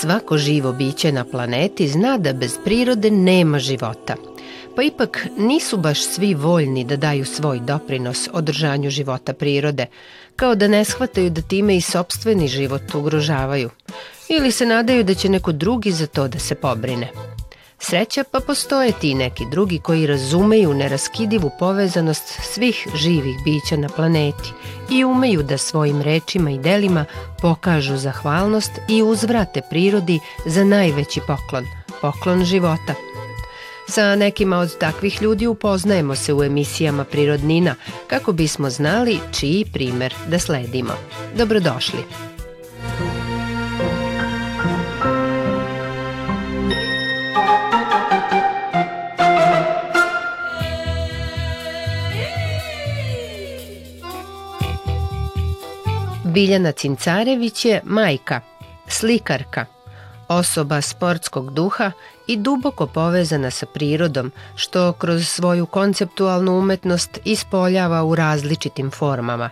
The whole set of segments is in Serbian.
Svako živo biće na planeti zna da bez prirode nema života. Pa ipak nisu baš svi voljni da daju svoj doprinos održanju života prirode, kao da ne shvataju da time i sobstveni život ugrožavaju, ili se nadaju da će neko drugi za to da se pobrine. Sreća pa postoje ti neki drugi koji razumeju neraskidivu povezanost svih živih bića na planeti i umeju da svojim rečima i delima pokažu zahvalnost i uzvrate prirodi za najveći poklon, poklon života. Sa nekima od takvih ljudi upoznajemo se u emisijama Prirodnina kako bismo znali čiji primer da sledimo. Dobrodošli! Biljana Cincarević je majka, slikarka, osoba sportskog duha i duboko povezana sa prirodom, što kroz svoju konceptualnu umetnost ispoljava u različitim formama.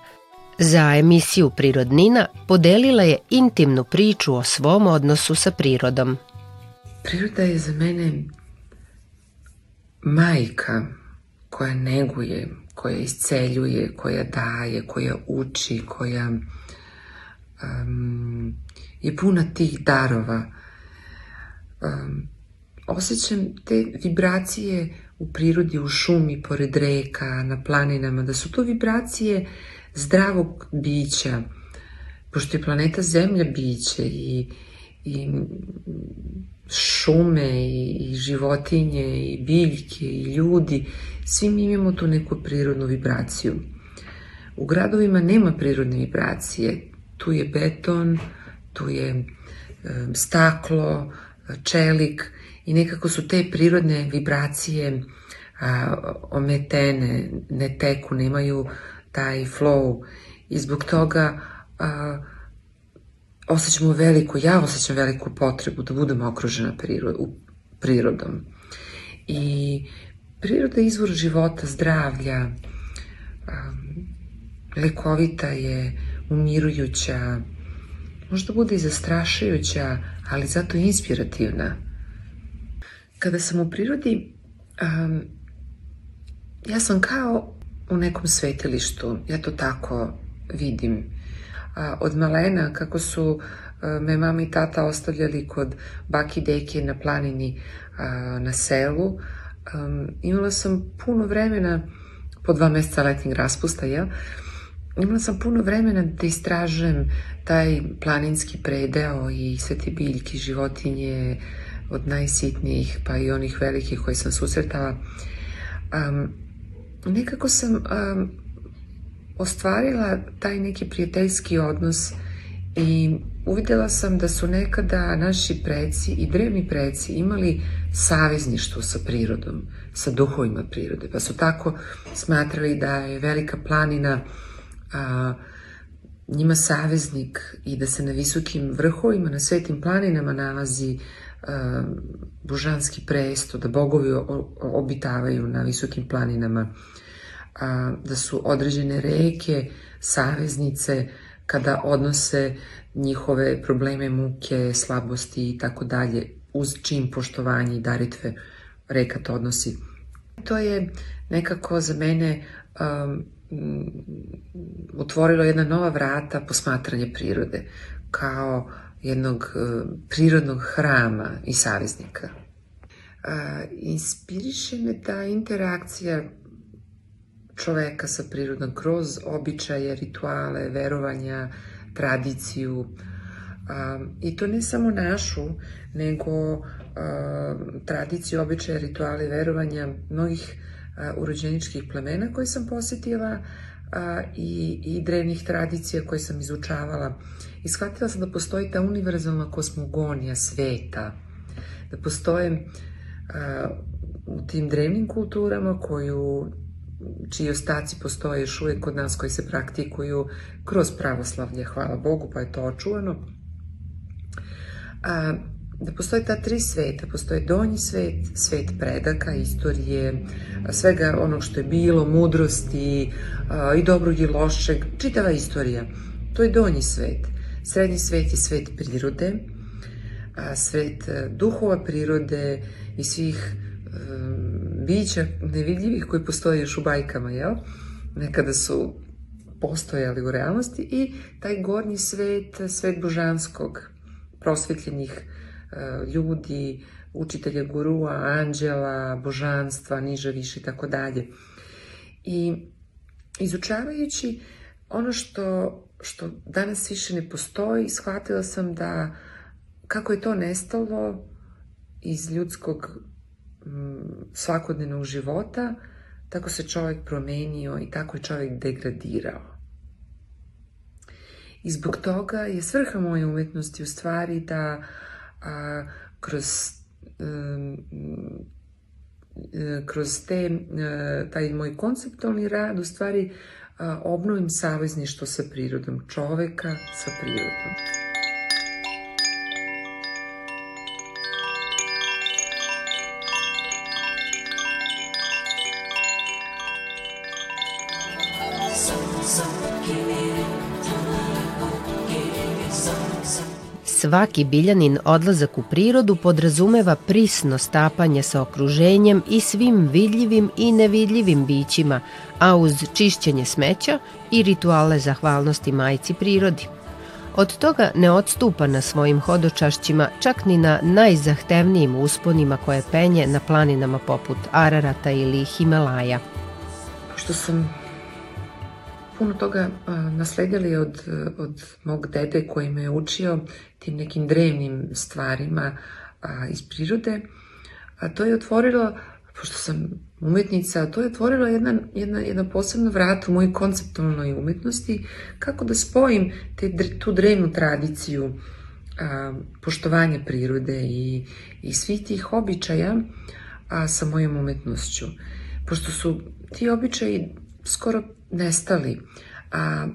Za emisiju Prirodnina podelila je intimnu priču o svom odnosu sa prirodom. Priroda je za mene majka koja neguje, koja isceljuje, koja daje, koja uči, koja um, je puna tih darova. Um, osjećam te vibracije u prirodi, u šumi, pored reka, na planinama, da su to vibracije zdravog bića, pošto je planeta Zemlja biće i, i šume i, i životinje i biljke i ljudi, svi mi imamo tu neku prirodnu vibraciju. U gradovima nema prirodne vibracije, tu je beton, tu je staklo, čelik i nekako su te prirodne vibracije ometene, ne teku, nemaju taj flow i zbog toga osjećamo veliku, ja osjećam veliku potrebu da budem okružena prirod, prirodom. I priroda je izvor života, zdravlja, lekovita je, umirujuća, možda bude i zastrašujuća, ali zato inspirativna. Kada sam u prirodi, um, ja sam kao u nekom svetilištu, ja to tako vidim. A, od malena, kako su me mama i tata ostavljali kod baki deke na planini a, na selu, imala sam puno vremena, po dva meseca letnjeg raspusta, jel? Imala sam puno vremena da istražujem taj planinski predeo i sve te biljke, životinje, od najsitnijih pa i onih velikih koje sam susretala. Um, nekako sam um, ostvarila taj neki prijateljski odnos i uvidela sam da su nekada naši preci i drevni preci imali savezništvo sa prirodom, sa duhovima prirode, pa su tako smatrali da je velika planina a, njima saveznik i da se na visokim vrhovima, na svetim planinama nalazi a, božanski presto, da bogovi obitavaju na visokim planinama, a, da su određene reke, saveznice, kada odnose njihove probleme, muke, slabosti i tako dalje, uz čim poštovanje i daritve reka to odnosi. To je nekako za mene um, otvorilo jedna nova vrata posmatranje prirode kao jednog e, prirodnog hrama i saveznika. Inspiriše me ta interakcija čoveka sa prirodom kroz običaje, rituale, verovanja, tradiciju, I to ne samo našu, nego tradiciju, običaje, rituale, verovanja mnogih urođeničkih plemena koje sam posetila i, i drevnih tradicija koje sam izučavala. I shvatila sam da postoji ta univerzalna kosmogonija sveta, da postoje u tim drevnim kulturama koju čiji ostaci postoje još uvek kod nas koji se praktikuju kroz pravoslavlje, hvala Bogu, pa je to očuvano. Da postoje ta tri sveta, postoje donji svet, svet predaka, istorije, svega onog što je bilo, mudrosti i dobrog i lošeg, čitava istorija. To je donji svet. Srednji svet je svet prirode, svet duhova prirode i svih bića nevidljivih koji postoje još u bajkama, jel? Nekada su postojali u realnosti i taj gornji svet, svet božanskog, prosvetljenih ljudi, učitelja gurua, anđela, božanstva, niže, više i tako dalje. I izučavajući ono što, što danas više ne postoji, shvatila sam da kako je to nestalo iz ljudskog m, svakodnevnog života, tako se čovjek promenio i tako je čovjek degradirao. I zbog toga je svrha moje umetnosti u stvari da a, kroz kroz te, taj moj konceptualni rad u stvari obnovim savezništvo sa prirodom, čoveka sa prirodom. Svaki biljanin odlazak u prirodu podrazumeva prisno stapanje sa okruženjem i svim vidljivim i nevidljivim bićima, a uz čišćenje smeća i rituale zahvalnosti majci prirodi. Od toga ne odstupa na svojim hodočašćima čak ni na najzahtevnijim usponima koje penje na planinama poput Ararata ili Himalaja. Što sam puno toga nasledili od, od mog dede koji me je učio tim nekim drevnim stvarima iz prirode. A to je otvorilo, pošto sam umetnica, to je otvorilo jedna, jedna, jedna posebna vrata u mojoj konceptualnoj umetnosti, kako da spojim te, tu drevnu tradiciju a, poštovanja prirode i, i svih tih običaja a, sa mojom umetnošću. Pošto su ti običaji skoro nestali, a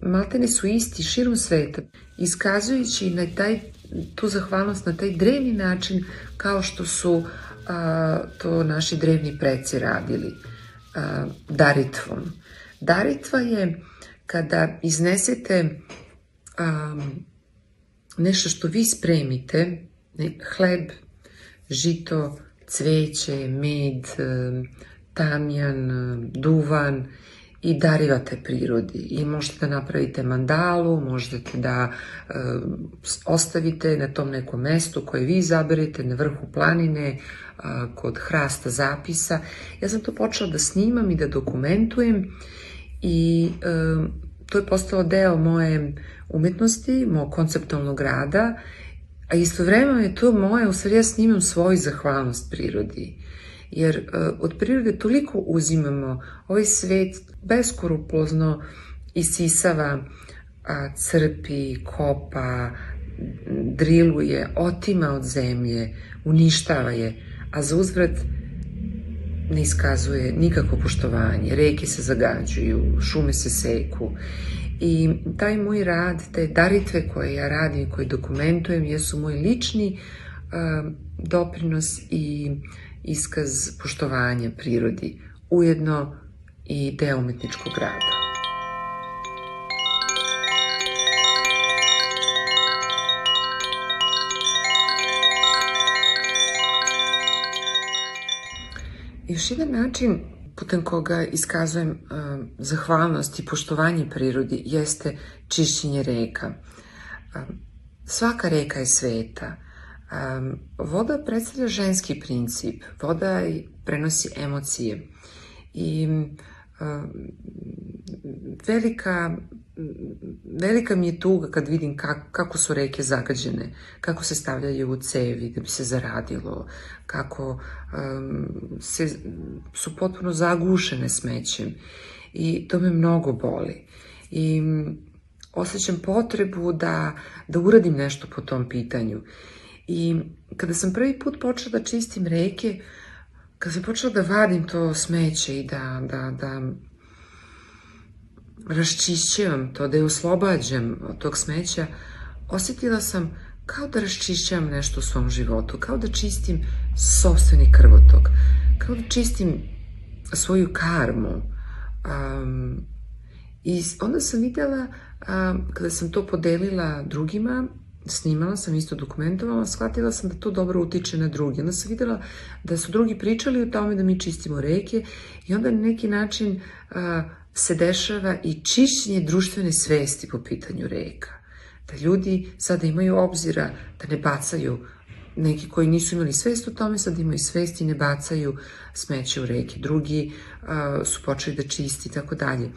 maltene su isti širom sveta, iskazujući na taj, tu zahvalnost na taj drevni način kao što su a, to naši drevni preci radili a, daritvom. Daritva je kada iznesete a, nešto što vi spremite, ne, hleb, žito, cveće, med, tamjan, duvan i darivate prirodi i možete da napravite mandalu, možete da e, ostavite na tom nekom mestu koje vi izaberete, na vrhu planine, e, kod hrasta zapisa. Ja sam to počela da snimam i da dokumentujem i e, to je postalo deo moje umetnosti, mojeg konceptualnog rada, a istovremeno je to moje, u stvari ja snimam svoju zahvalnost prirodi jer uh, od prirode toliko uzimamo, ovaj svet beskorupozno isisava, crpi, kopa, driluje, otima od zemlje, uništava je, a za uzvrat ne iskazuje nikako poštovanje. Reke se zagađuju, šume se seku. I taj moj rad, te daritve koje ja radim, koje dokumentujem, jesu moj lični uh, doprinos i iskaz poštovanja prirodi, ujedno i deo umetničkog rada. Još jedan način putem koga iskazujem uh, zahvalnost i poštovanje prirodi jeste čišćenje reka. Uh, svaka reka je sveta. Um, voda predstavlja ženski princip, voda prenosi emocije i um, velika, velika mi je tuga kad vidim kako, kako su reke zagađene, kako se stavljaju u cevi da bi se zaradilo, kako um, se, su potpuno zagušene smećem i to me mnogo boli. I osjećam potrebu da, da uradim nešto po tom pitanju. I kada sam prvi put počela da čistim reke, kada sam počela da vadim to smeće i da, da, da raščišćavam to, da je oslobađam od tog smeća, osetila sam kao da raščišćavam nešto u svom životu, kao da čistim sobstveni krvotok, kao da čistim svoju karmu. Um, I onda sam videla, um, kada sam to podelila drugima, snimala sam, isto dokumentovala, shvatila sam da to dobro utiče na drugi. Onda sam videla da su drugi pričali o tome da mi čistimo reke i onda na neki način a, se dešava i čišćenje društvene svesti po pitanju reka. Da ljudi sada imaju obzira da ne bacaju neki koji nisu imali svest o tome, sad imaju svest i ne bacaju smeće u reke. Drugi uh, su počeli da čisti i tako dalje.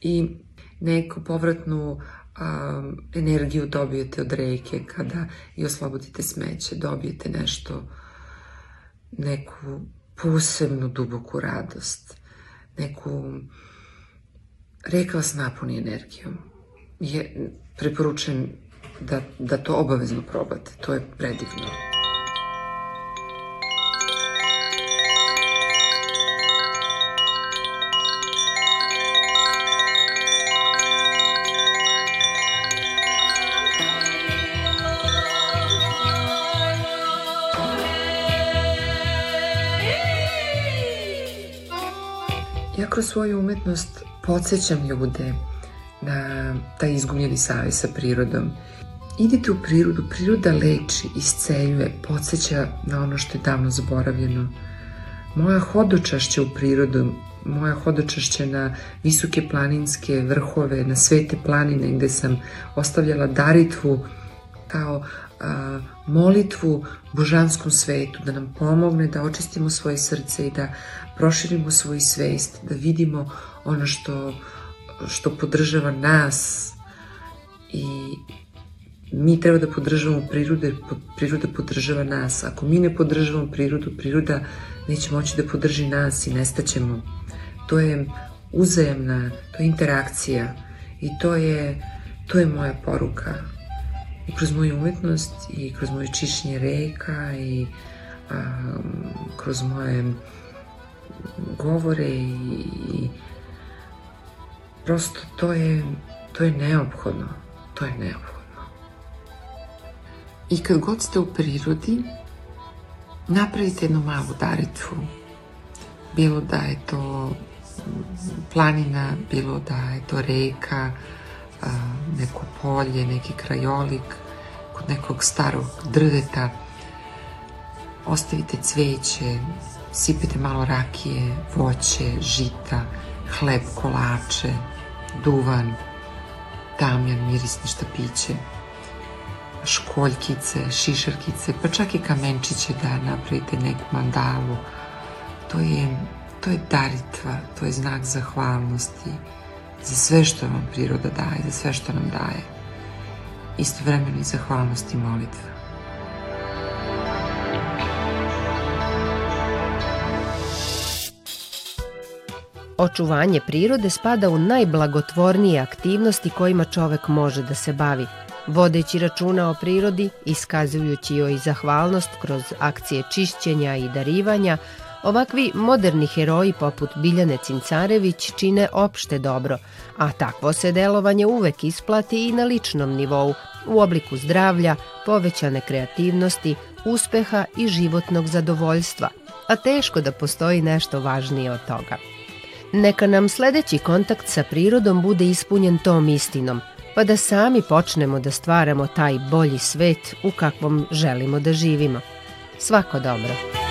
I neku povratnu um, energiju dobijete od reke kada i oslobodite smeće, dobijete nešto, neku posebnu duboku radost, neku reka vas napuni energijom. Je, preporučujem da, da to obavezno probate. To je predivno. Ja kroz svoju umetnost podsjećam ljude na taj izgubljeni savez sa prirodom. Idite u prirodu, priroda leči, isceljuje, podsjeća na ono što je davno zaboravljeno. Moja hodočašća u prirodu, moja hodočašća na visoke planinske vrhove, na svete planine gde sam ostavljala daritvu kao molitvu božanskom svetu, da nam pomogne da očistimo svoje srce i da proširimo svoju svest, da vidimo ono što što podržava nas i mi treba da podržavamo prirodu, priroda podržava nas. Ako mi ne podržavamo prirodu, priroda neće moći da podrži nas i nestaćemo. To je uzajemna, to je interakcija i to je, to je moja poruka. I kroz moju umetnost i kroz moje čišćenje reka i a, kroz moje govore i, i Prosto to je, to je neophodno. To je neophodno. I kad god ste u prirodi, napravite jednu malu daricu. Bilo da je to planina, bilo da je to reka, neko polje, neki krajolik, kod nekog starog drveta. Ostavite cveće, sipite malo rakije, voće, žita, hleb, kolače, duvan, tamjan, mirisni štapiće, školjkice, šišarkice, pa čak i kamenčiće da napravite neku mandalu. To je, to je daritva, to je znak zahvalnosti za sve što vam priroda daje, za sve što nam daje. Istovremeno i zahvalnost i molitva. Očuvanje prirode spada u najblagotvornije aktivnosti kojima čovek može da se bavi. Vodeći računa o prirodi, iskazujući joj zahvalnost kroz akcije čišćenja i darivanja, ovakvi moderni heroji poput Biljane Cincarević čine opšte dobro, a takvo se delovanje uvek isplati i na ličnom nivou, u obliku zdravlja, povećane kreativnosti, uspeha i životnog zadovoljstva, a teško da postoji nešto važnije od toga. Neka nam sledeći kontakt sa prirodom bude ispunjen tom istinom, pa da sami počnemo da stvaramo taj bolji svet u kakvom želimo da živimo. Svako dobro.